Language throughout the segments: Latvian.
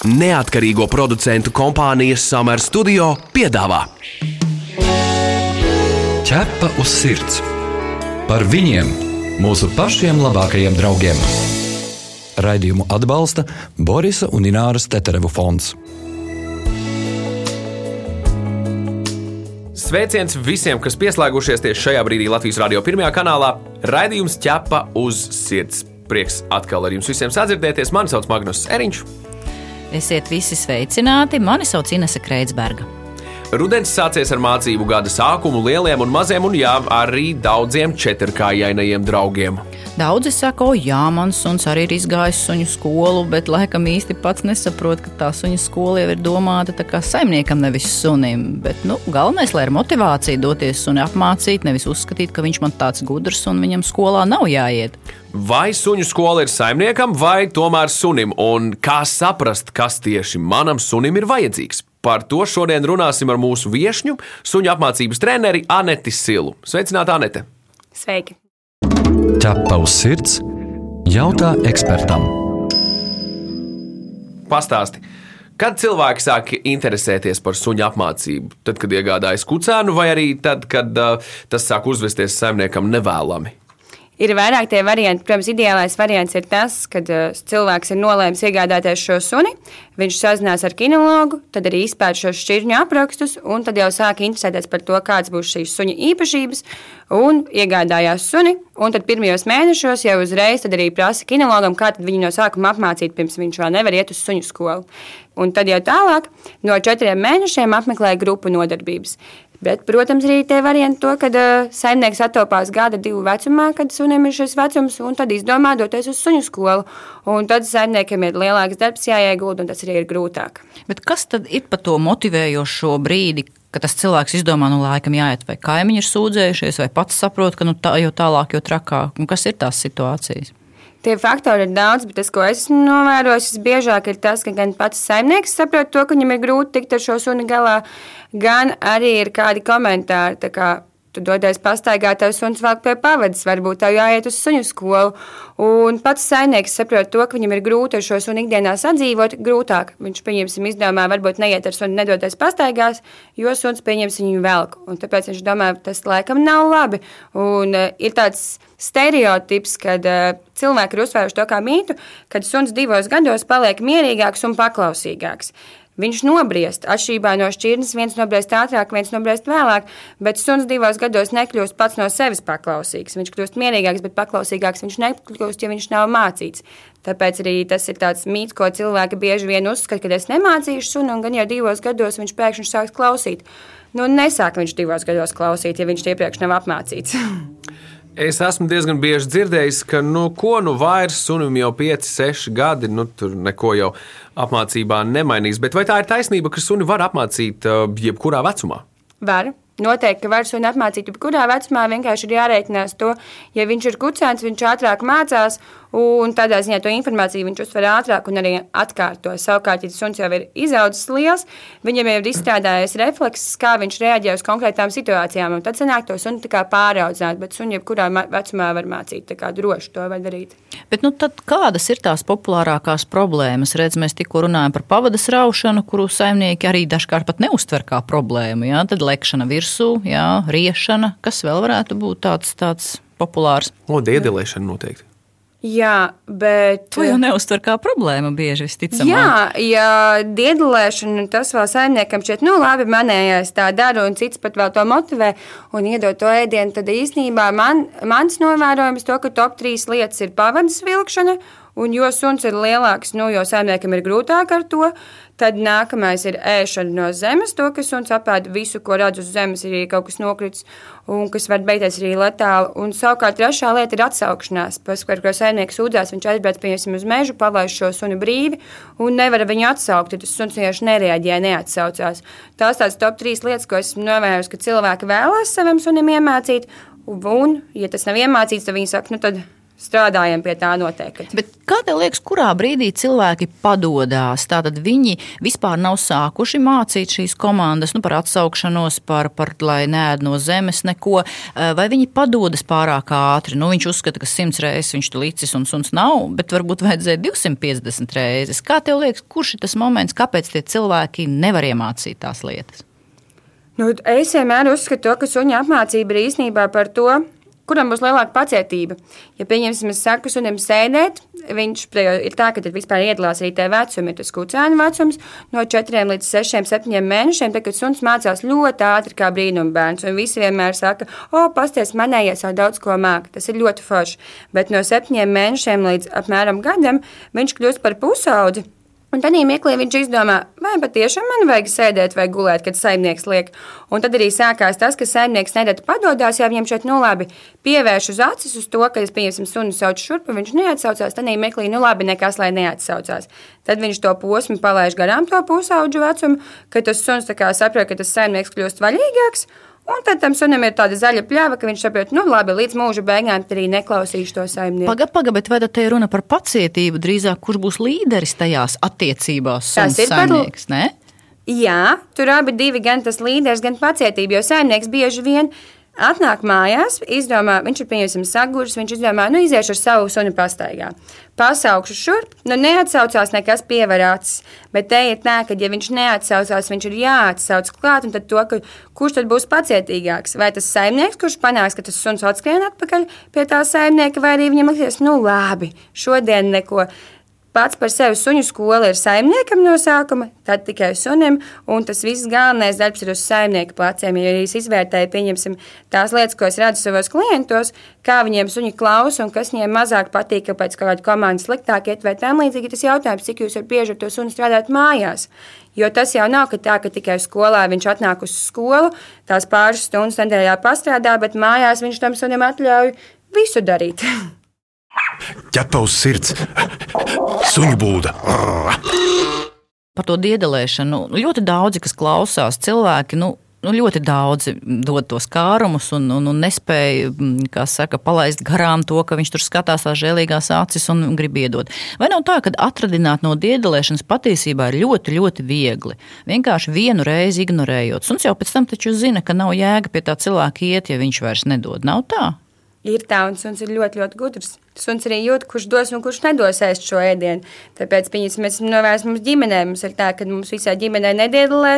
Neatkarīgo producentu kompānijas Summer Studio piedāvā Ķepa uz sirds par viņiem, mūsu pašiem labākajiem draugiem. Raidījumu atbalsta Borisa un Ināras Teterevu fonds. Sveiciens visiem, kas pieslēgušies tieši šajā brīdī Latvijas radio pirmajā kanālā. Raidījums ķepa uz sirds. Prieks atkal ar jums visiem sadzirdēties. Mani sauc Magnus Eriņš. Esiet visi sveicināti. Mani sauc Inese Kreitsberga. Rudens sācies ar mācību gada sākumu lieliem un maziem, un jā, arī daudziem četrkājainajiem draugiem. Daudzi saka, o jā, mans suns arī ir izgājis suņu skolu, bet laikam īsti pats nesaprot, ka tā suņu skola jau ir domāta kā saimniekam, nevis sunim. Bet nu, galvenais, lai ir motivācija doties suni apmācīt, nevis uzskatīt, ka viņš man tāds gudrs un viņam skolā nav jāiet. Vai suņu skola ir saimniekam vai tomēr sunim, un kā saprast, kas tieši manam sunim ir vajadzīgs? Par to šodien runāsim ar mūsu viesņu, suņu apmācības treneri Aneti Silu. Sveicināta, Anete! Sveiki! Ķepa uz sirds jautā ekspertam. Pastāsti, kad cilvēki sāk interesēties par suņu apmācību? Tad, kad iegādājas kucēnu, vai arī tad, kad uh, tas sāk uzvesties saimniekam nevēlami? Ir vairāk tie varianti. Protams, ideālais variants ir tas, kad uh, cilvēks ir nolēmis iegādāties šo suni. Viņš sazinās ar kinologu, tad arī izpēta šos šķirņu aprakstus, un tad jau sāk interesēties par to, kādas būs šīs suņa īpašības. Un iegādājās suni, un tad pirmajos mēnešos jau uzreiz arī prasa kinologam, kā viņu no sākuma apmācīt, pirms viņš vēl nevar iet uz suņu skolu. Un tad jau tālāk, no četriem mēnešiem apmeklēja grupu nodarbības. Bet, protams, arī tie varianti, to, kad uh, saimnieks attopās gada divu vecumā, kad sunim ir šis vecums, un tad izdomā doties uz suņu skolu. Un tad saimniekiem ir lielāks darbs jāiegulda, un tas arī ir grūtāk. Bet kas tad ir par to motivējošo brīdi, ka tas cilvēks izdomā, nu, laikam jāiet, vai kaimiņi ir sūdzējušies, vai pats saprot, ka nu, tā jau tālāk, jo trakāk, un kas ir tās situācijas? Tie faktori ir daudz, bet tas, ko es esmu novērojis, visbiežāk ir tas, ka gan pats saimnieks saprot to, ka viņam ir grūti tikt ar šo suni galā, gan arī ir kādi komentāri. Kā, Tu dodies pastaigāt, tev suns vēl pie pavadas, varbūt tev jāiet uz suņu skolu. Un pats saimnieks saprot to, ka viņam ir grūti ar šo sunu ikdienā sadzīvot, grūtāk. Viņš, pieņemsim, izdomā, varbūt neiet ar sunu, nedoties pastaigās, jo suns pieņems viņu velk. Un tāpēc viņš domā, tas laikam nav labi. Un uh, ir tāds stereotips, kad uh, cilvēki ir uzsvēruši to kā mītu, kad suns divos gados paliek mierīgāks un paklausīgāks. Viņš nobriest. Atšķirībā no šķirnes, viens nobriest ātrāk, viens nobriest vēlāk, bet suns divos gados nekļūst pats no sevis paklausīgs. Viņš kļūst mierīgāks, bet paklausīgāks viņš nekļūst, ja viņš nav mācīts. Tāpēc arī tas ir tāds mīts, ko cilvēki bieži vien uzskata, ka es nemācīšu sunu, un gan jau divos gados viņš pēkšņi sāks klausīt. Nu, nesāk viņš divos gados klausīt, ja viņš iepriekš nav apmācīts. Es esmu diezgan bieži dzirdējis, ka, nu, ko nu vairs sunim jau 5, 6 gadi, nu, tur neko jau apmācībā nemainīs. Bet vai tā ir taisnība, ka suni var apmācīt uh, jebkurā vecumā? Var. Noteikti, ka var suni apmācīt jebkurā vecumā. Vienkārši ir jārēķinās to, ja viņš ir kucēns, viņš ātrāk mācās Un tādā ziņā to informāciju viņš uztver ātrāk un arī atkārto. Savukārt, ja suns jau ir izaudzis liels, viņam jau ir izstrādājies reflekss, kā viņš reaģē uz konkrētām situācijām. Tad sanāk to sunu pāraudzināt, bet sunu jebkurā vecumā var mācīt, kā droši to var darīt. Bet, nu, kādas ir tās populārākās problēmas? Redz, mēs tikko runājam par pavadas raušanu, kuru saimnieki arī dažkārt pat neuztver kā problēmu. Jā? Tad lekšana virsū, jā, riešana, kas vēl varētu būt tāds, tāds populārs. O, diedelēšana noteikti. Jā, bet. To jau neuztver kā problēmu bieži visticamāk. Jā, ja diedelēšana, tas vēl saimniekam šķiet, nu labi, manējais tā dara, un cits pat vēl to motivē un iedod to ēdienu, tad īsnībā man, mans novērojums to, ka top trīs lietas ir pavadas vilkšana, un jo suns ir lielāks, nu, jo saimniekam ir grūtāk ar to, Tad nākamais ir ēšana no zemes. To, ka suns apēda visu, ko redz uz zemes, ir kaut kas nokritis un kas var beigties arī letāli. Un savukārt trešā lieta ir atsaukšanās. Par ko saimnieks sūdzās, viņš aizbrauc pieņemsim uz mežu, palaiž šo suni brīvi un nevar viņu atsaukt. Tas suns vienkārši nereaģē, neatsaucās. Tās tās top trīs lietas, ko esmu novērojusi, ka cilvēki vēlās savam sunim iemācīt. Un, ja tas nav iemācīts, tad viņi saka, nu tad strādājam pie tā noteikti. Bet kā tev liekas, kurā brīdī cilvēki padodas? Tātad viņi vispār nav sākuši mācīt šīs komandas nu, par atsaukšanos, par, par lai nēd no zemes neko, eh, vai viņi padodas pārāk ātri. Nu, viņš uzskata, ka simts reizes viņš tur licis un suns nav, bet varbūt vajadzēja 250 reizes. Kā tev liekas, kurš ir tas moments, kāpēc tie cilvēki nevar iemācīt tās lietas? Nu, es vienmēr uzskatu, ka suņa apmācība ir īstenībā par to, kuram būs lielāka pacietība. Ja, pieņemsim, es saku, sunim sēdēt, viņš ir tā, ka vispār iedalās arī tajā vecumā, tas kucēna vecums, no 4 līdz 6, 7 mēnešiem, tad, kad suns mācās ļoti ātri kā brīnumbērns, un visi vienmēr saka, o, pasties, manējais jau daudz ko māk, tas ir ļoti forši, bet no 7 mēnešiem līdz apmēram gadam viņš kļūst par pusaudzi. Un tad mirklī viņš izdomā, vai patiešām man vajag sēdēt vai gulēt, kad saimnieks liek. Un tad arī sākās tas, ka saimnieks nedēļu padodas, ja viņam šeit nu labi pievērš uz acis uz to, ka es pieņemsim sunu saucu šurp, viņš neatsaucās, tad mirklī nu labi nekas, lai neatsaucās. Tad viņš to posmu palaiž garām to pusauģu vecumu, kad tas suns saprot, ka tas saimnieks kļūst vaļīgāks. Un tad tam sunim ir tāda zaļa pļāva, ka viņš saprot, nu labi, līdz mūža beigām arī neklausīšu to saimnieku. Pagaid, pagaid, bet vai te ir runa par pacietību drīzāk, kurš būs līderis tajās attiecībās? Tas ir saimnieks, par... ne? Jā, tur abi divi, gan tas līderis, gan pacietība, jo saimnieks bieži vien ir Atnāk mājās, izdomā, viņš ir pieņemsim saguris, viņš izdomā, nu iziešu ar savu sunu pastaigā. Pasaukšu šurp, nu neatsaucās nekas pievarāts, bet te ir tā, ka ja viņš neatsaucās, viņš ir jāatsauc klāt, un tad to, ka, kurš tad būs pacietīgāks? Vai tas saimnieks, kurš panāks, ka tas suns atskrien atpakaļ pie tā saimnieka, vai arī viņam liksies, nu labi, šodien neko pats par sevi suņu skola ir saimniekam no sākuma, tad tikai sunim, un tas viss galvenais darbs ir uz saimnieka pleciem. Ja es izvērtēju, pieņemsim, tās lietas, ko es redzu savos klientos, kā viņiem suņi klausa un kas viņiem mazāk patīk, kāpēc kaut kāda komanda sliktāk iet, vai tam līdzīgi tas jautājums, cik jūs varat bieži ar to suni strādāt mājās. Jo tas jau nav tā, ka tikai skolā viņš atnāk uz skolu, tās pāris stundas nedēļā pastrādā, bet mājās viņš tam sunim atļauj visu darīt. ķepa uz sirds, suņu būda. Par to diedelēšanu ļoti daudzi, kas klausās, cilvēki. Nu, nu, ļoti daudzi dod tos kārumus un, un, un nespēja saka, palaist garām to, ka viņš tur skatās tās žēlīgās acis un grib iedot. Vai nav tā, ka atradināt no diedelēšanas patiesībā ir ļoti, ļoti viegli? Vienkārši vienu reizi ignorējot. Suns jau pēc tam taču zina, ka nav jēga pie tā cilvēka iet, ja viņš vairs nedod. Nav tā? Ir tā, un suns ir ļoti, ļoti gudrs. Suns arī jūt, kurš dos un kurš nedos ēst šo ēdienu. Tāpēc mēs esam novērsti mums ģimenē. Mums ir tā, ka mums visā ģimenē nedēļā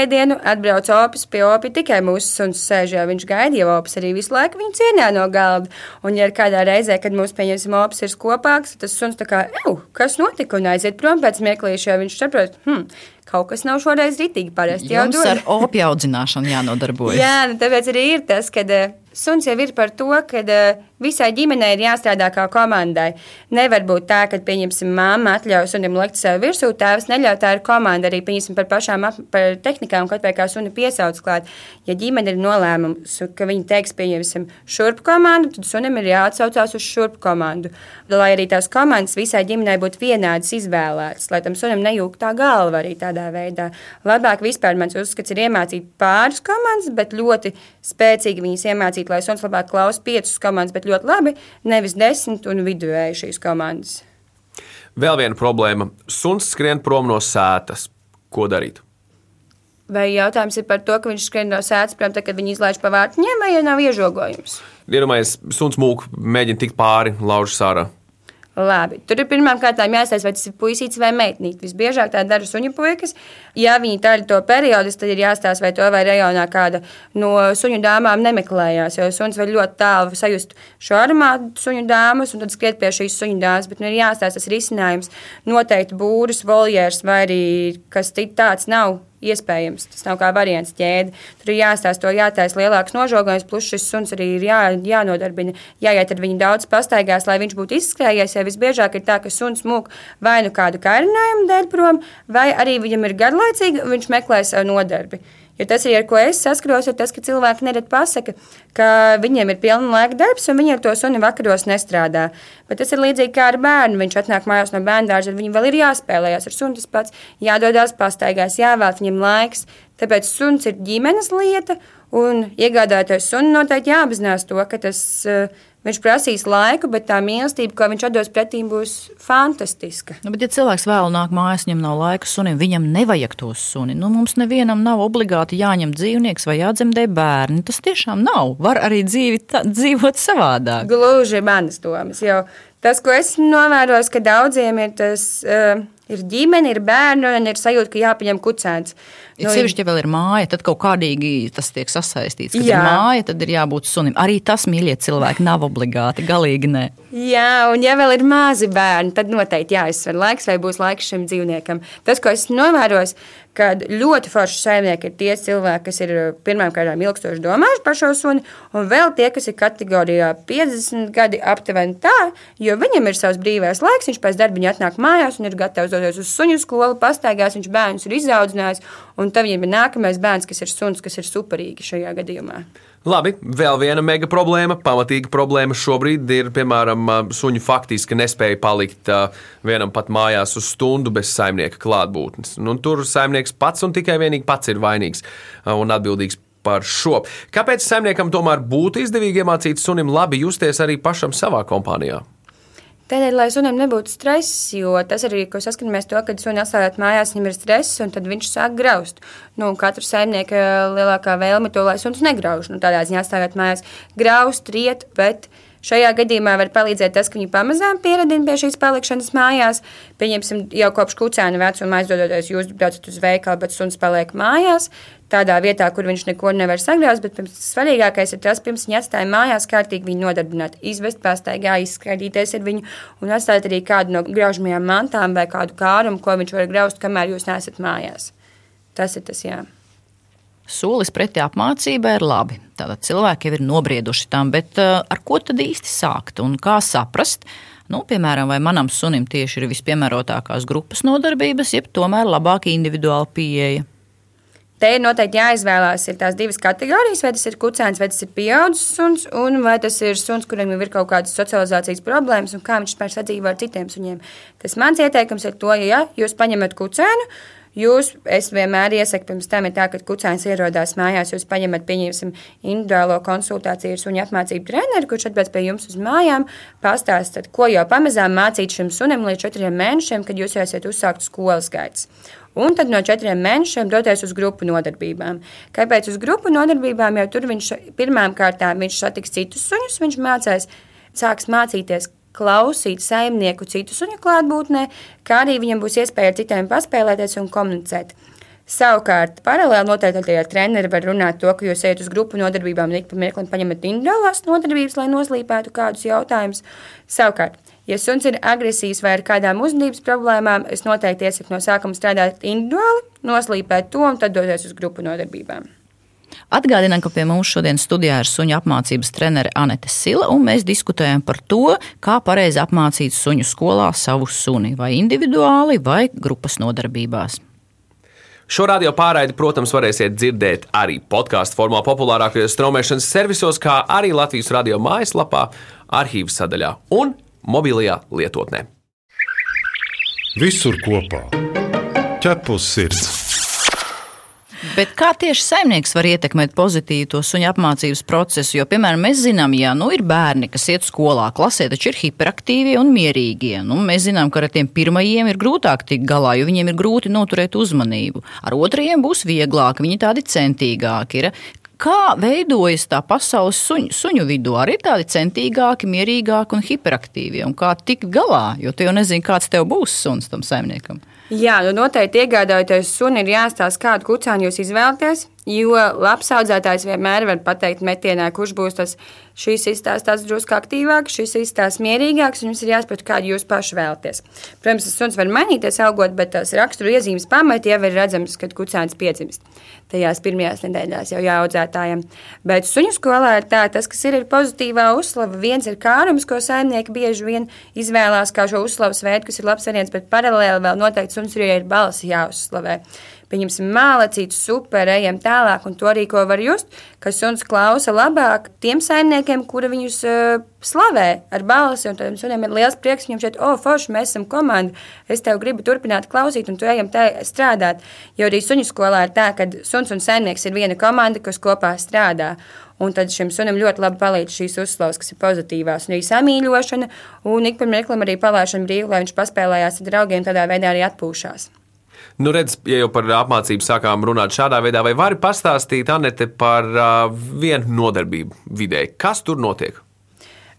ēdienu atbrauc opis pie opi tikai mūsu suns sēž, jo viņš gaida jau opis arī visu laiku viņu cienā no galda. Un ja ir kādā reizē, kad mums pieņemsim opis ir kopāks, tas suns tā kā, ew, kas notika un aiziet prom pēc mirklīša, jo viņš saprot, hmm, kaut kas nav šoreiz ritīgi parasti. Jums ar opiju audzināšanu jānodarbojas. Jā, nu, tāpēc arī ir tas, ka eh, suns jau ir par to, ka uh, visai ģimenei ir jāstrādā kā komandai. Nevar būt tā, ka, pieņemsim, mamma atļauj sunim likt sev virsū, tēvs neļauj, tā ir komanda arī, pieņemsim, par pašām par tehnikām, kaut vai kā suni piesauc klāt. Ja ģimene ir nolēmums, ka viņi teiks, pieņemsim, šurp komandu, tad sunim ir jāatsaucās uz šurp komandu. Lai arī tās komandas visai ģimenei būtu vienādas izvēlētas, lai tam sunim nejūg tā galva arī tādā veidā. Labāk vispār mans uzskats ir iemācīt pāris komandas, bet ļoti spēcīgi viņas iemācīt lai suns labāk klausa piecas komandas, bet ļoti labi, nevis desmit un vidēji šīs komandas. Vēl viena problēma. Suns skrien prom no sētas. Ko darīt? Vai jautājums ir par to, ka viņš skrien no sēdes prom, tad, kad viņi izlaiž pa vārtņiem, vai ja nav iežogojums? Iedomājieties, suns mūk, mēģina tikt pāri, lauž sārā. Labi. Tur ir pirmām kārtām jāstāsta, vai tas ir puisīts vai meitnīte. Visbiežāk tā dara suņu puikas. Ja viņi tā ir to periodu, tad ir jāstāsta, vai to vai rajonā kāda no suņu dāmām nemeklējās. Jo suns var ļoti tālu sajust šo aromātu suņu dāmas un tad skriet pie šīs suņu dāmas. Bet nu, ir jāstāsta tas risinājums. Noteikti būris, voljērs vai arī kas cits tāds nav iespējams. Tas nav kā variants ķēde. Tur ir jāstāsta jātaisa lielāks nožogojums, plus šis suns arī ir jā, jānodarbina. Jāiet ar viņu daudz pastaigās, lai viņš būtu izskrējies. Ja visbiežāk ir tā, ka suns mūk vai nu kādu karinājumu dēļ prom, vai arī viņam ir garlaicīgi, viņš meklē savu nodarbi. Jo tas ir, ar ko es saskaros, ir tas, ka cilvēki nerad pasaka, ka viņiem ir pilna laika darbs, un viņi ar to suni vakaros nestrādā. Bet tas ir līdzīgi kā ar bērnu. Viņš atnāk mājās no bērna dārza, viņam vēl ir jāspēlējas ar sunu tas pats, jādodas pastaigās, jāvēl viņam laiks. Tāpēc suns ir ģimenes lieta, un iegādājoties sunu noteikti jāapzinās to, ka tas uh, Viņš prasīs laiku, bet tā mīlestība, ko viņš dos pretī, būs fantastiska. Nu, bet, ja cilvēks vēl nāk mājās, viņam nav laika sunim, viņam nevajag to suni. Nu, mums nevienam nav obligāti jāņem dzīvnieks vai jādzemdē bērni. Tas tiešām nav. Var arī dzīvi tā, dzīvot savādāk. Gluži manas domas. Jo tas, ko es novēroju, ka daudziem ir tas. Uh, Ir ģimene, ir bērni, un ir sajūta, ka jāpaņem kucēns. Ir nu, sevišķi, ja vēl ir māja, tad kaut kādīgi tas tiek sasaistīts. Kad jā. ir māja, tad ir jābūt sunim. Arī tas, mīļie cilvēki, nav obligāti, galīgi nē. Jā, un ja vēl ir mazi bērni, tad noteikti jāizsver laiks, vai būs laiks šim dzīvniekam. Tas, ko es novēroju, kad ļoti forši saimnieki ir tie cilvēki, kas ir pirmām kārtām ilgstoši domājuši par šo suni, un vēl tie, kas ir kategorijā 50 gadi aptuveni tā, jo viņam ir savs brīvais laiks, viņš pēc darbiņa atnāk mājās un ir gatavs doties uz suņu skolu, pastaigās, viņš bērnus ir izaudzinājis, un tad viņam ir nākamais bērns, kas ir suns, kas ir superīgi šajā gadījumā. Labi, vēl viena mega problēma, pamatīga problēma šobrīd ir, piemēram, suņu faktiski nespēja palikt vienam pat mājās uz stundu bez saimnieka klātbūtnes. Nu, tur saimnieks pats un tikai vienīgi pats ir vainīgs un atbildīgs par šo. Kāpēc saimniekam tomēr būtu izdevīgi iemācīt sunim labi justies arī pašam savā kompānijā? Tādēļ, lai sunim nebūtu stress, jo tas arī, ko saskaramies to, kad suni atstājot mājās, viņam ir stress, un tad viņš sāk graust. Nu, katra saimnieka lielākā vēlme to, lai suns negrauž. Nu, tādā ziņā atstājot mājās, graust, riet, bet Šajā gadījumā var palīdzēt tas, ka viņi pamazām pieradina pie šīs palikšanas mājās. Pieņemsim, jau kopš kucēna vecuma aizdodoties, jūs braucat uz veikalu, bet suns paliek mājās. Tādā vietā, kur viņš neko nevar sagrauzt, bet pirms, svarīgākais ir tas, pirms viņa atstāja mājās, kārtīgi viņu nodarbināt, izvest pastaigā, izskaidīties ar viņu un atstāt arī kādu no graužamajām mantām vai kādu kārumu, ko viņš var graust, kamēr jūs nesat mājās. Tas ir tas, jā. Solis pretī apmācībai ir labi. Tātad cilvēki jau ir nobrieduši tam, bet uh, ar ko tad īsti sākt un kā saprast? Nu, piemēram, vai manam sunim tieši ir vispiemērotākās grupas nodarbības, jeb tomēr labāka individuāla pieeja. Te ir noteikti jāizvēlās ir tās divas kategorijas, vai tas ir kucēns, vai tas ir pieaugušs suns, un vai tas ir suns, kuram ir kaut kādas socializācijas problēmas, un kā viņš spēr sadzīvot ar citiem suņiem. Tas mans ieteikums ir to, ja jūs paņemat kucēnu, Jūs, es vienmēr iesaku, pirms tam ir tā, ka kucēns ierodās mājās, jūs paņemat, pieņemsim, individuālo konsultāciju ar suņu apmācību treneru, kurš atbrauc pie jums uz mājām, pastāstāt, ko jau pamazām mācīt šim sunim līdz četriem mēnešiem, kad jūs jau esat uzsākt skolas gaitas. Un tad no četriem mēnešiem doties uz grupu nodarbībām. Kāpēc uz grupu nodarbībām? Jo tur viņš pirmām kārtām viņš satiks citus suņus, viņš mācās, sāks mācīties, klausīt saimnieku citu suņu klātbūtnē, kā arī viņam būs iespēja ar citiem paspēlēties un komunicēt. Savukārt, paralēli noteikti ar treneri var runāt to, ka jūs ejat uz grupu nodarbībām un ik pa mirklim paņemat individuālās nodarbības, lai noslīpētu kādus jautājumus. Savukārt, ja suns ir agresīvs vai ar kādām uzvedības problēmām, es noteikti iesaku no sākuma strādāt individuāli, noslīpēt to un tad doties uz grupu nodarbībām. Atgādinām, ka pie mums šodien studijā ir suņu apmācības trenere Anete Sila, un mēs diskutējam par to, kā pareizi apmācīt suņu skolā savu suni, vai individuāli, vai grupas nodarbībās. Šo radio pārraidi, protams, varēsiet dzirdēt arī podkāstu formā, populārākajos straumēšanas servisos, kā arī Latvijas radio mājaslapā, arhīvas sadaļā un mobilajā lietotnē. Visur kopā - ķepus sirds! Bet kā tieši saimnieks var ietekmēt pozitīvi to suņu apmācības procesu? Jo, piemēram, mēs zinām, ja nu, ir bērni, kas iet skolā, klasē, taču ir hiperaktīvie un mierīgie. Nu, mēs zinām, ka ar tiem pirmajiem ir grūtāk tikt galā, jo viņiem ir grūti noturēt uzmanību. Ar otrajiem būs vieglāk, viņi tādi centīgāki ir. Kā veidojas tā pasaules suņu, suņu vidū? Arī tādi centīgāki, mierīgāki un hiperaktīvi. Un kā tikt galā? Jo tu jau nezini, kāds tev būs suns tam saimniekam. Jā, nu noteikti iegādājoties suni, ir jāstāsta, kādu kucēnu jūs izvēlaties. Jo labs audzētājs vienmēr var pateikt metienā, kurš būs tas šis izstāstās drusku aktīvāks, šis izstāstās mierīgāks, un jums ir jāsaprot, kādu jūs paši vēlaties. Protams, tas suns var mainīties augot, bet tās raksturu iezīmes pamati jau ir redzams, kad kucēns piedzimst. Tajās pirmajās nedēļās jau jāaudzētājiem. Bet suņu skolā ir tā, tas, kas ir, ir pozitīvā uzslava. Viens ir kārums, ko saimnieki bieži vien izvēlās kā šo uzslavas veidu, kas ir labs variants, bet paralēli vēl noteikti suns ir balsi jāuzslavē pieņemsim, mālacītu, super, ejam tā, tālāk. Un to arī ko var just, ka suns klausa labāk tiem saimniekiem, kuri viņus uh, slavē ar balsi. Un tad sunim ir liels prieks, viņam šeit, oh, forši, mēs esam komanda, es tev gribu turpināt klausīt, un tu ejam te strādāt. Jo arī suņu skolā ir tā, ka suns un saimnieks ir viena komanda, kas kopā strādā. Un tad šim sunim ļoti labi palīdz šīs uzslavas, kas ir pozitīvās, un arī samīļošana, un ik pa mirklim arī palaišana brīvi, lai viņš paspēlējās ar draugiem, tādā veidā arī atpūšās. Nu, redz, ja jau par apmācību sākām runāt šādā veidā, vai vari pastāstīt, Anete, par uh, vienu nodarbību vidē? Kas tur notiek?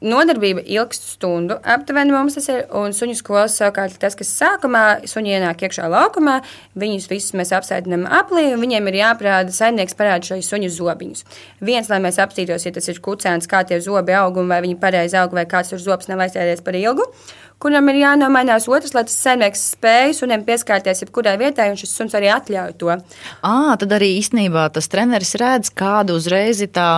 Nodarbība ilgst stundu. Aptuveni mums tas ir. Un suņu skolas savukārt tas, kas sākumā suņi ienāk iekšā laukumā, viņus visus mēs apsēdinām aplī, un viņiem ir jāprāda, saimnieks parāda šos suņu zobiņus. Viens, lai mēs apstītos, ja tas ir kucēns, kā tie zobi aug, un vai viņi pareizi aug, vai kāds tur zobs nav aizsēdies par ilgu kuram ir jānomainās. Otrs, lai tas saimnieks spēj sunim pieskarties jebkurai vietai, un šis suns arī atļauj to. À, tad arī īstenībā tas treneris redz, kādu uzreiz ir tā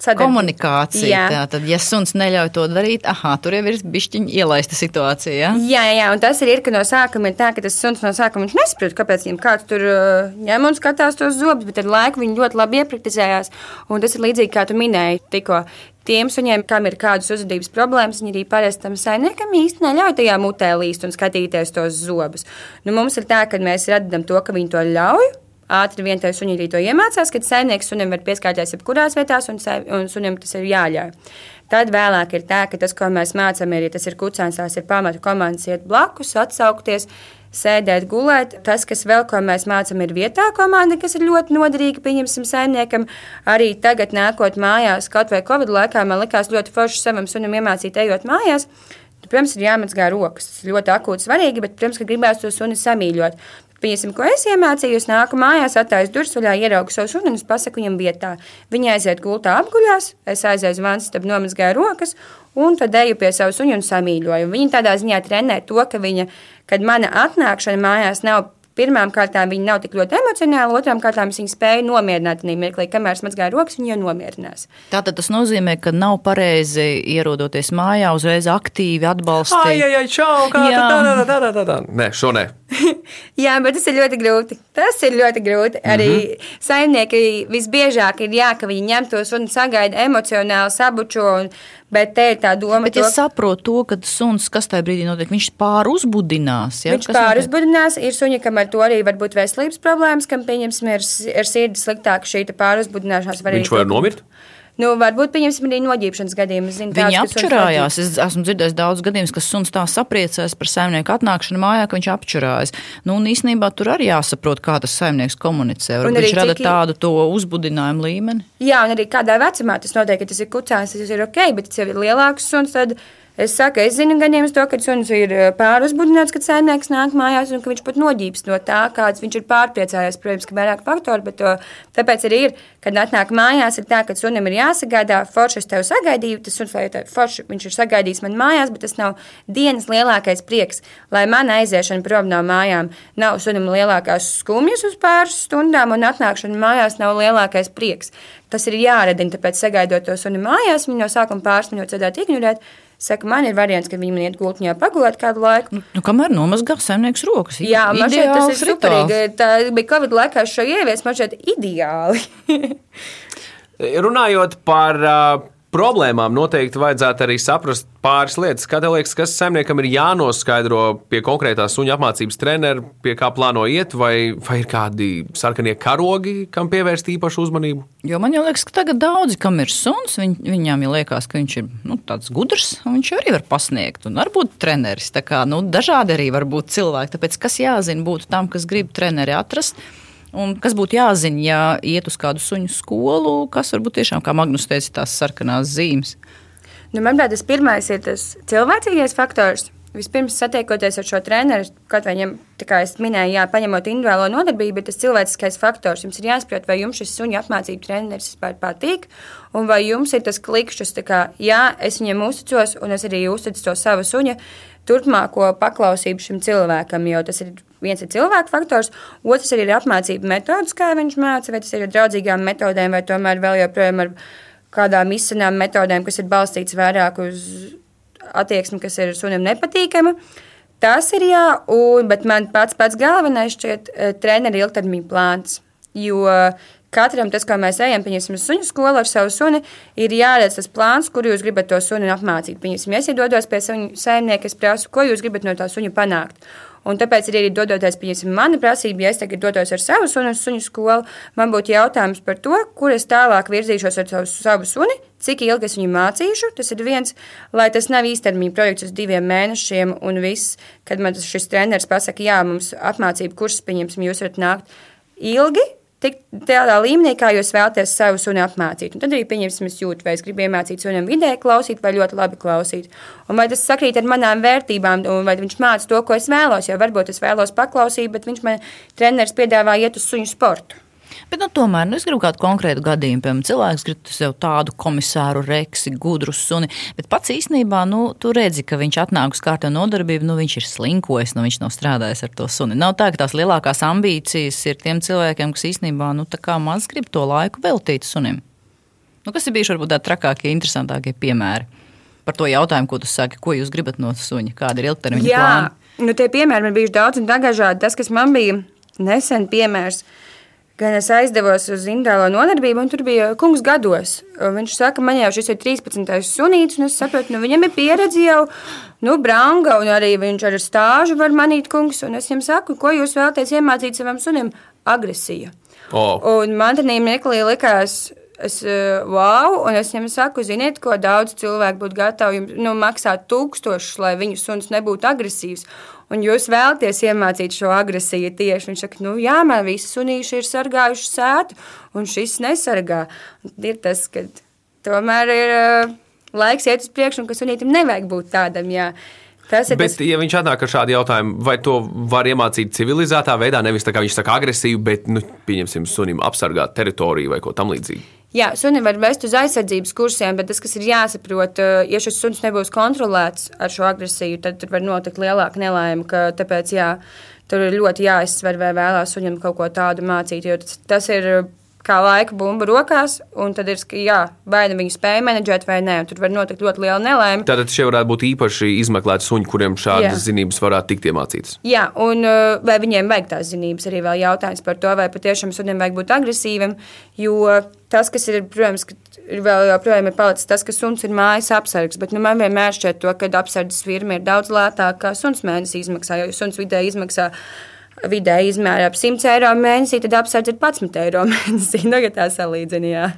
Sadarbība. komunikācija. Jā. Tad, ja suns neļauj to darīt, aha, tur jau ir bišķiņa ielaista situācija. Ja? Jā, jā, un tas ir, ka no sākuma ir tā, ka tas suns no sākuma nesaprot, kāpēc viņam kāds tur ņem un skatās tos zobus, bet ar laiku viņi ļoti labi iepraktizējās. Un tas ir līdzīgi, kā tu minēji tikko. Tiem suņiem, kam ir kādas uzvedības problēmas, viņi arī parasti tam saimniekam īsti neļauj tajā mutē līst un skatīties tos zobus. Nu, mums ir tā, ka mēs redzam to, ka viņi to ļauj, ātri vien tajā arī to iemācās, kad saimnieks sunim var pieskārties jebkurās vietās, un, un sunim tas ir jāļauj. Tad vēlāk ir tā, ka tas, ko mēs mācām, ir, ja tas ir kucēns, tās ir pamata komandas, iet blakus, atsaukties, sēdēt, gulēt. Tas, kas vēl ko mēs mācām, ir vietā komanda, kas ir ļoti noderīga. Pieņemsim, saimniekam, arī tagad, nākot mājās, kaut vai Covid laikā, man likās ļoti forši savam sunim iemācīt, ejot mājās. Protams, ir jāmazgā rokas. Tas ir ļoti akūti svarīgi, bet, protams, ka gribēs to suni samīļot. Pieņemsim, ko es iemācījos, nāku mājās, durvis vaļā, ieraugu savu sunu un es pasaku viņam vietā. Viņa aiziet gultā apguļās, es aizēju uz vannas, tad nomazgāju rokas un tad eju pie savas suņa un samīļoju. Viņa tādā ziņā trenē to, ka viņa, kad mana atnākšana mājās nav Pirmām kārtām viņi nav tik ļoti emocionāli, otrām kārtām viņi spēja nomierināt mirklī, kamēr smazgāja rokas, viņi jau nomierinās. Tātad tas nozīmē, ka nav pareizi ierodoties mājā, uzreiz aktīvi atbalstīt. Ai, ai, ai, čau, kā jā. tā, tā, tā, tā, tā, tā. Nē, šo nē. jā, bet tas ir ļoti grūti. Tas ir ļoti grūti. Arī mm -hmm. saimnieki visbiežāk ir jā, ka viņi ņem tos un sagaida emocionāli sabučo. Un, Bet te ir tā doma, ka. Es saprotu to, ka suns, kas tajā brīdī notiek, viņš pāruzbudinās. Ja? Viņš pāruzbudinās, ir suņi, kam ar to arī var būt veselības problēmas, kam, pieņemsim, ir, ir sirds sliktāka šī pāruzbudināšanās. Viņš var nomirt? Nu, varbūt viņam arī noģībšanas gadījumi. Zinu, Viņi apčurājās. Es esmu dzirdējis daudz gadījumus, ka suns tā sapriecājas par saimnieku atnākšanu mājā, ka viņš apčurājas. Nu, un īstenībā tur arī jāsaprot, kā tas saimnieks komunicē. Varbūt viņš rada cik... tādu to uzbudinājumu līmeni. Jā, un arī kādā vecumā tas notiek, ka tas ir kucēns, tas ir ok, bet tas jau ir lielāks suns. Tad Es saku, es zinu gadījumus to, ka suns ir eh, pāruzbudināts, kad saimnieks nāk mājās, un ka viņš pat noģības no tā, kāds viņš ir pārpriecājies. Protams, ka vairāk faktori, bet to, tāpēc arī ir, kad atnāk mājās, ir tā, ka sunim ir jāsagādā, forši es tev sagaidīju, tas suns, lai tā forši viņš ir sagaidījis man mājās, bet tas nav dienas lielākais prieks, lai man aiziešana prom no mājām nav sunim lielākās skumjas uz pāris stundām, un atnākšana mājās nav lielākais prieks. Tas ir jāredina, tāpēc sagaidot to suni mājās, viņu no sākuma pāris minūtes dzirdēt, ignorēt Saka, man ir variants, ka viņi man iet gultņā pagulēt kādu laiku. Nu, nu, kamēr nomazgā saimnieks rokas. Jā, man šķiet, tas ir superīgi. Tā bija Covid laikā šo ievies, man šķiet ideāli. Runājot par uh, problēmām noteikti vajadzētu arī saprast pāris lietas. Tev liekas, kas saimniekam ir jānoskaidro pie konkrētā suņa apmācības treneru, pie kā plāno iet, vai, vai ir kādi sarkanie karogi, kam pievērst īpašu uzmanību? Jo man liekas, ka tagad daudzi, kam ir suns, viņ, viņām jau liekas, ka viņš ir nu, tāds gudrs, un viņš arī var pasniegt, un varbūt treneris. Tā kā nu, dažādi arī var būt cilvēki. Tāpēc, kas jāzina, būtu tam, kas grib treneri atrast Un kas būtu jāzina, ja iet uz kādu suņu skolu, kas varbūt tiešām, kā Magnus teica, tās sarkanās zīmes? Nu, manuprāt, tas pirmais ir tas cilvēcīgais faktors. Vispirms satiekoties ar šo treneru, kaut vai viņam, kā jau minēju, jā, paņemot individuālo nodarbību, bet tas cilvēciskais faktors. Jums ir jāsaprot, vai jums šis suņu apmācību treneris vispār patīk, un vai jums ir tas klikšķis, ka, jā, es viņam uzticos, un es arī uzticu to savu suņu turpmāko paklausību šim cilvēkam, jo tas ir viens ir cilvēku faktors, otrs ir apmācība metodas, kā viņš māca, vai tas ir ar draudzīgām metodēm, vai tomēr vēl joprojām ar kādām izsanām metodēm, kas ir balstītas vairāk uz attieksmi, kas ir sunim nepatīkama. Tas ir jā, un, bet man pats pats galvenais šķiet eh, treneru ilgtermiņa plāns. Jo katram tas, kā mēs ejam, pieņemsim, suņu skolu ar savu suni, ir jāredz tas plāns, kur jūs gribat to suni apmācīt. Pieņemsim, ja es iedodos pie suņu saimnieka, es prasu, ko jūs gribat no tā suņa panākt. Un tāpēc arī, dodoties, pieņemsim, mana prasība, ja es tagad dotos ar savu sunu suņu skolu, man būtu jautājums par to, kur es tālāk virzīšos ar savu, savu suni, cik ilgi es viņu mācīšu. Tas ir viens, lai tas nav īstermiņa projekts uz diviem mēnešiem, un viss, kad man šis treneris pasaka, jā, mums apmācību kurs, pieņemsim, jūs varat nākt ilgi, tik tādā līmenī, kā jūs vēlaties savu suni apmācīt. Un tad arī pieņemsim, es jūtu, vai es gribu iemācīt sunim vidēji klausīt, vai ļoti labi klausīt. Un vai tas sakrīt ar manām vērtībām, vai viņš māca to, ko es vēlos. Jo varbūt es vēlos paklausīt, bet viņš man treneris piedāvā iet uz suņu sportu. Bet, nu, tomēr nu, es gribu kādu konkrētu gadījumu. Piemēram, cilvēks grib sev tādu komisāru, reksi, gudru suni, bet pats īstenībā, nu, tu redzi, ka viņš atnāk uz kārtējo nodarbību, nu, viņš ir slinkojis, nu, viņš nav strādājis ar to suni. Nav tā, ka tās lielākās ambīcijas ir tiem cilvēkiem, kas īstenībā, nu, maz grib to laiku veltīt sunim. Nu, kas ir bijuši varbūt tādi trakākie, interesantākie piemēri? Par to jautājumu, ko tu saki, ko jūs gribat no suņa, kāda ir ilgtermiņa plāna? Nu, tie piemēri man bijuši daudz un dažādi. Tas, kas man bija nesen piemērs, uh, gan es aizdevos uz individuālo nodarbību, un tur bija kungs gados. Viņš saka, man jau šis ir 13. sunīts, un es saprotu, nu, viņam ir pieredze jau, nu, branga, un arī viņš ar stāžu var manīt kungs, un es viņam saku, ko jūs vēlaties iemācīt savam sunim? Agresija. Oh. Un man tādā mirklī likās, es, wow, un es viņam saku, ziniet, ko daudz cilvēku būtu gatavi nu, maksāt tūkstošus, lai viņu suns nebūtu agresīvs un jūs vēlaties iemācīt šo agresiju tieši. Viņš saka, nu jā, man visi sunīši ir sargājuši sētu, un šis nesargā. Un ir tas, ka tomēr ir uh, laiks iet uz priekšu, un ka sunītam nevajag būt tādam. Jā. Tas bet, tas... ja viņš atnāk ar šādu jautājumu, vai to var iemācīt civilizētā veidā, nevis tā kā viņš saka agresīvi, bet, nu, pieņemsim, sunim apsargāt teritoriju vai ko tamlīdzīgu? Jā, suni var vest uz aizsardzības kursiem, bet tas, kas ir jāsaprot, eh, ja šis suns nebūs kontrolēts ar šo agresiju, tad tur var notikt lielāka nelaime. Tāpēc jā, tur ir ļoti jāizsver, vai vēlās suņam kaut ko tādu mācīt, jo tas, tas ir kā laika bumba rokās, un tad ir, jā, vai nu viņi spēja menedžēt vai nē, un tur var notikt ļoti liela nelaime. Tātad šie varētu būt īpaši izmeklēti suņi, kuriem šādas jā. zinības varētu tikt iemācītas. Jā, un uh, vai viņiem vajag tās zinības, arī vēl jautājums par to, vai patiešām sunim vajag būt agresīvam, jo tas, kas ir, protams, ir vēl joprojām ir palicis tas, ka suns ir mājas apsargs, bet nu, man vienmēr šķiet to, ka apsardzes firma ir daudz lētāka kā suns mēnesī izmaksā, jo suns vidēji izmaksā vidēji izmēra ap 100 eiro mēnesī, tad apsardz ir 11 eiro mēnesī. Tagad tā salīdzinājā.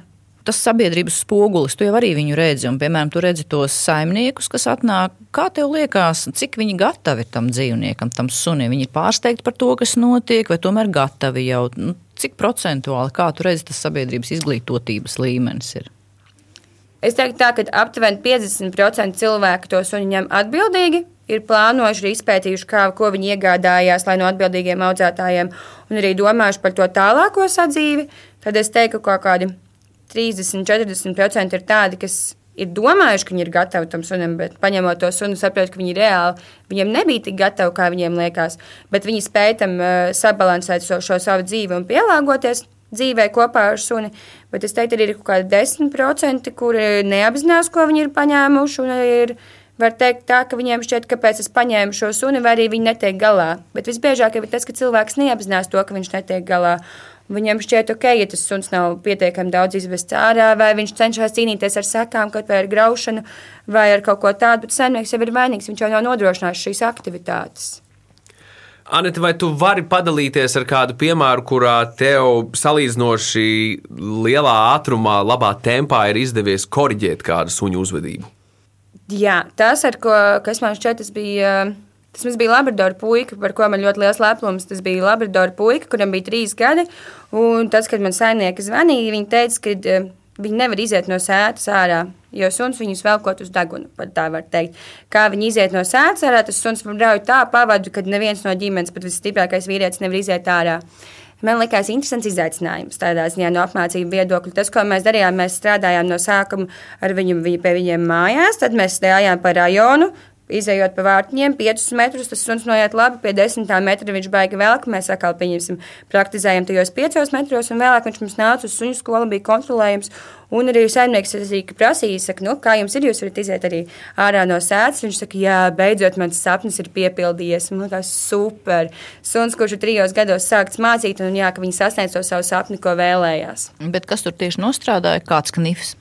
Tas sabiedrības spogulis, tu jau arī viņu redzi, un, piemēram, tu redzi tos saimniekus, kas atnāk. Kā tev liekas, cik viņi gatavi tam dzīvniekam, tam sunim? Viņi ir pārsteigti par to, kas notiek, vai tomēr gatavi jau? Nu, cik procentuāli, kā tu redzi, tas sabiedrības izglītotības līmenis ir? Es teiktu, tā, ka aptuveni 50% cilvēku to suni ņem atbildīgi, ir plānojuši, ir izpētījuši, kā, ko viņi iegādājās, lai no atbildīgiem audzētājiem, un arī domājuši par to tālāko sadzīvi, tad es teiktu, ka kaut kādi 30-40% ir tādi, kas ir domājuši, ka viņi ir gatavi tam sunim, bet paņemot to sunu, saprot, ka viņi reāli viņiem nebija tik gatavi, kā viņiem liekas. Bet viņi spēja tam uh, sabalansēt šo, šo savu dzīvi un pielāgoties dzīvē kopā ar suni. Bet es teiktu, arī ir kaut kādi 10%, kuri neapzinās, ko viņi ir paņēmuši. Ir, Var teikt, tā, ka viņiem šķiet, kāpēc es paņēmu šo suni, vai arī viņi netiek galā. Bet visbiežāk ir tas, ka cilvēks neapzinās to, ka viņš netiek galā. Viņam šķiet, ok, ja tas suns nav pietiekami daudz izvests ārā, vai viņš cenšas cīnīties ar sekām, kaut vai ar graušanu, vai ar kaut ko tādu, bet saimnieks jau ir vainīgs, viņš jau nav nodrošinājis šīs aktivitātes. Anita, vai tu vari padalīties ar kādu piemēru, kurā tev salīdzinoši lielā ātrumā, labā tempā ir izdevies korģēt kādu suņu uzvedību? Jā, tas, ar ko man šķiet, tas bija. Tas bija Labradors puika, par ko man ļoti liels lepnums. Tas bija Labradors puika, kuram bija trīs gadi. Un tas, kad man saimnieki zvanīja, viņi teica, ka uh, viņi nevar iziet no sēdes ārā, jo suns viņus velkot uz degunu. Tā var teikt. Kā viņi iziet no sēdes ārā, tas suns brauj tā pavadu, kad neviens no ģimenes, pat visstiprākais vīrietis, nevar iziet ārā. Man liekas, interesants izaicinājums tādā ziņā no apmācību viedokļa. Tas, ko mēs darījām, mēs strādājām no sākuma ar viņu pie viņiem mājās, tad mēs stājām pa rajonu, Izejot pa vārtiņiem, 5 metrus, tas suns noiet labi, pie 10 metra viņš baigi velk. Mēs atkal pieņemsim, praktizējam tajos 5 metros, un vēlāk viņš mums nāca uz suņu skolu, bija kontrolējams. Un arī saimnieks prasīja, saka, nu, kā jums ir, jūs varat iziet arī ārā no sēdes. Viņš saka, jā, beidzot, mans sapnis ir piepildījies. Man liekas, super. Suns, kurš ir trijos gados sākts mācīt, un jā, ka viņi sasniedz to savu sapni, ko vēlējās. Bet kas tur tieši nostrādāja? Kāds knifs?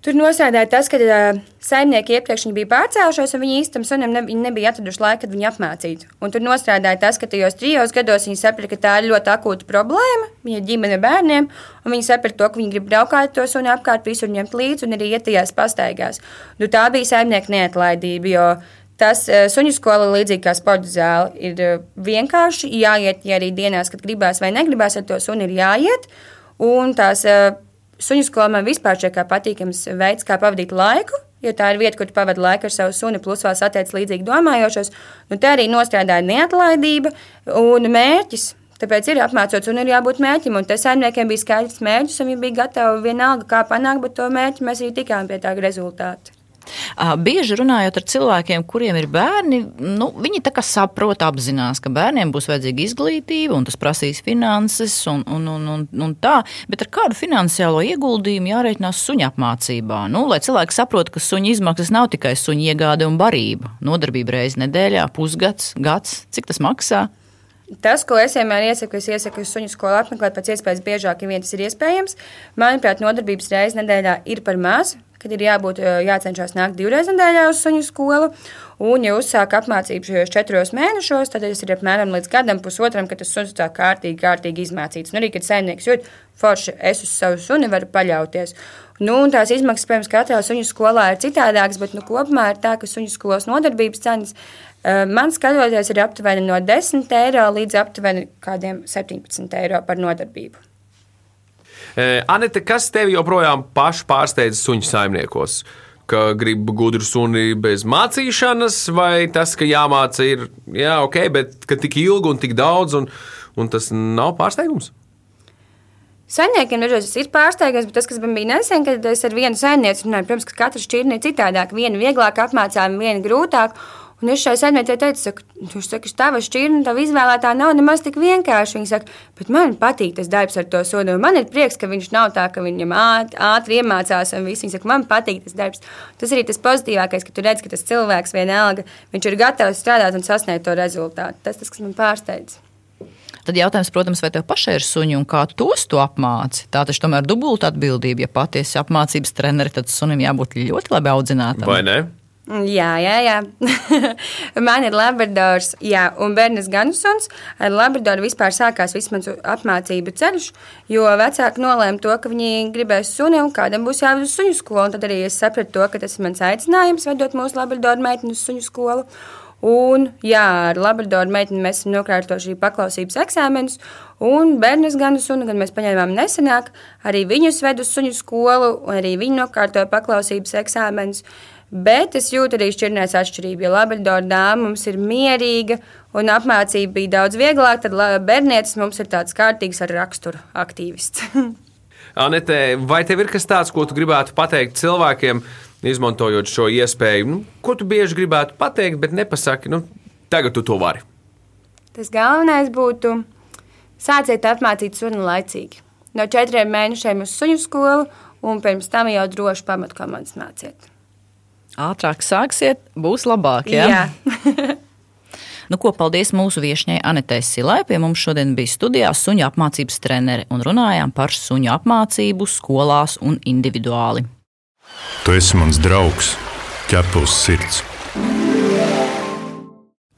Tur nostrādāja tas, ka uh, saimnieki iepriekš bija pārcēlušies, un viņi īstenībā sunim ne, nebija atraduši laiku, kad viņi apmācītu. Un tur nostrādāja tas, ka tajos trijos gados viņi saprata, ka tā ir ļoti akūta problēma viņa ģimene bērniem, un viņi saprata to, ka viņi grib braukāt to sunu apkārt, visur ņemt līdzi un arī iet tajās pastaigās. Nu, tā bija saimnieka neatlaidība, jo tas uh, suņu skola, līdzīgi kā sporta zāle, ir uh, vienkārši jāiet, ja arī dienās, kad gribēs vai negribēs ar to sunu, ir jāiet. Un tās uh, Suņu skola man vispār šķiet kā patīkams veids, kā pavadīt laiku, jo tā ir vieta, kur tu pavadi laiku ar savu suni, plus vēl satiec līdzīgi domājošos. Nu, tā arī nostrādāja neatlaidība un mērķis. Tāpēc ir apmācot, un ir jābūt mērķim. Un tas saimniekiem bija skaidrs mērķis, un viņi bija gatavi vienalga, kā panākt, bet to mērķi mēs arī tikām pie tā rezultāta. Bieži runājot ar cilvēkiem, kuriem ir bērni, nu, viņi saprot, apzinās, ka bērniem būs vajadzīga izglītība, un tas prasīs finanses, un, un, un, un, un tā. Bet ar kādu finansiālo ieguldījumu jārēķinās suņa apmācībā? Nu, lai cilvēki saprotu, ka suņa izmaksas nav tikai suņa iegāde un barība. Nodarbība reizi nedēļā, pusgads, gads, cik tas maksā? Tas, ko es vienmēr iesaku, es iesaku suņu skolu apmeklēt pēc iespējas biežāk, ja vien tas ir iespējams. Manuprāt, nodarbības reizes nedēļā ir par maz kad ir jābūt, jācenšas nākt divreiz nedēļā uz suņu skolu. Un, ja uzsāk apmācību šajos četros mēnešos, tad tas ir apmēram līdz gadam, pusotram, kad tas suns tā kārtīgi, kārtīgi izmācīts. Un arī, kad saimnieks jūt, forši, es uz savu suni varu paļauties. Nu, tās izmaksas, protams, katrā suņu skolā ir citādākas, bet nu, kopumā ir tā, ka suņu skolas nodarbības cenas man skatoties ir aptuveni no 10 eiro līdz aptuveni kādiem 17 eiro par nodarbību. Anita, kas tevi joprojām pašu pārsteidz suņu saimniekos? Ka grib gudru suni bez mācīšanas, vai tas, ka jāmāca ir jā, ok, bet tik ilgi un tik daudz, un, un tas nav pārsteigums? Saimniekiem dažreiz ir pārsteigums, bet tas, kas man bija nesen, kad es ar vienu saimnieci runāju, protams, ka katra šķirne ir citādāka. Viena vieglāk apmācāma, viena grūtāk. Un es šai saimniecei teicu, saku, tu saki, tava šķirne, tava izvēlētā nav nemaz tik vienkārši. Viņa saka, bet man patīk tas darbs ar to sodu. Man ir prieks, ka viņš nav tā, ka viņam ātri, ātri iemācās un viss. Viņa saka, man patīk tas darbs. Tas arī tas pozitīvākais, ka tu redz, ka tas cilvēks vienalga, viņš ir gatavs strādāt un sasniegt to rezultātu. Tas tas, kas man pārsteidz. Tad jautājums, protams, vai tev pašai ir suņi un kā tu tos to apmāci? Tā taču tomēr dubulta atbildība. Ja patiesi apmācības treneri, tad sunim jābūt ļoti labi audzinātam. Vai ne? Jā, jā, jā. man ir labradors, jā, un bērns Gansuns. Ar labradoru vispār sākās mans apmācību ceļš, jo vecāki nolēma to, ka viņi gribēs suni un kādam būs jāved uz suņu skolu. Un tad arī es sapratu to, ka tas ir mans aicinājums vedot mūsu labradoru meiteni uz suņu skolu. Un, jā, ar labradoru meiteni mēs esam nokārtojuši paklausības eksāmenus, un bērnus gan sunu, gan mēs paņēmām nesenāk, arī viņus ved uz suņu skolu, un arī viņi nokārtoja paklausības eksāmenus. Bet es jūtu arī šķirnēs atšķirību, jo Labradora dāma mums ir mierīga un apmācība bija daudz vieglāka, tad bērnietis mums ir tāds kārtīgs ar raksturu aktīvists. Anete, vai tev ir kas tāds, ko tu gribētu pateikt cilvēkiem, izmantojot šo iespēju? Nu, ko tu bieži gribētu pateikt, bet nepasaki, nu, tagad tu to vari? Tas galvenais būtu sāciet apmācīt suni laicīgi. No četriem mēnešiem uz suņu skolu, un pirms tam jau droši pamatkomandas māciet ātrāk sāksiet, būs labāk. Ja? Jā. Nu, ko, paldies mūsu viesņai Anitei Silai. Pie mums šodien bija studijā suņu apmācības treneri un runājām par suņu apmācību skolās un individuāli. Tu esi mans draugs, ķepus sirds.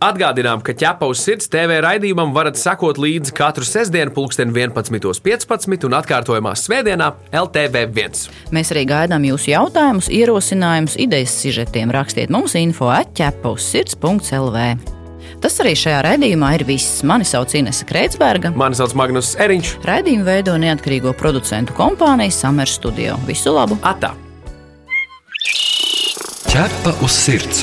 Atgādinām, ka ķepa uz sirds TV raidījumam varat sekot līdzi katru sestdienu, pulksten 11.15 un atkārtojumā svētdienā LTV1. Mēs arī gaidām jūsu jautājumus, ierosinājumus, idejas sižetiem. Rakstiet mums info atķepa uz sirds.lv. Tas arī šajā raidījumā ir viss. Mani sauc Inese Kreitsberga. Mani sauc Magnus Eriņš. Raidījumu veido neatkarīgo producentu kompānija Summer Studio. Visu labu! Atā! Ķepa uz sirds!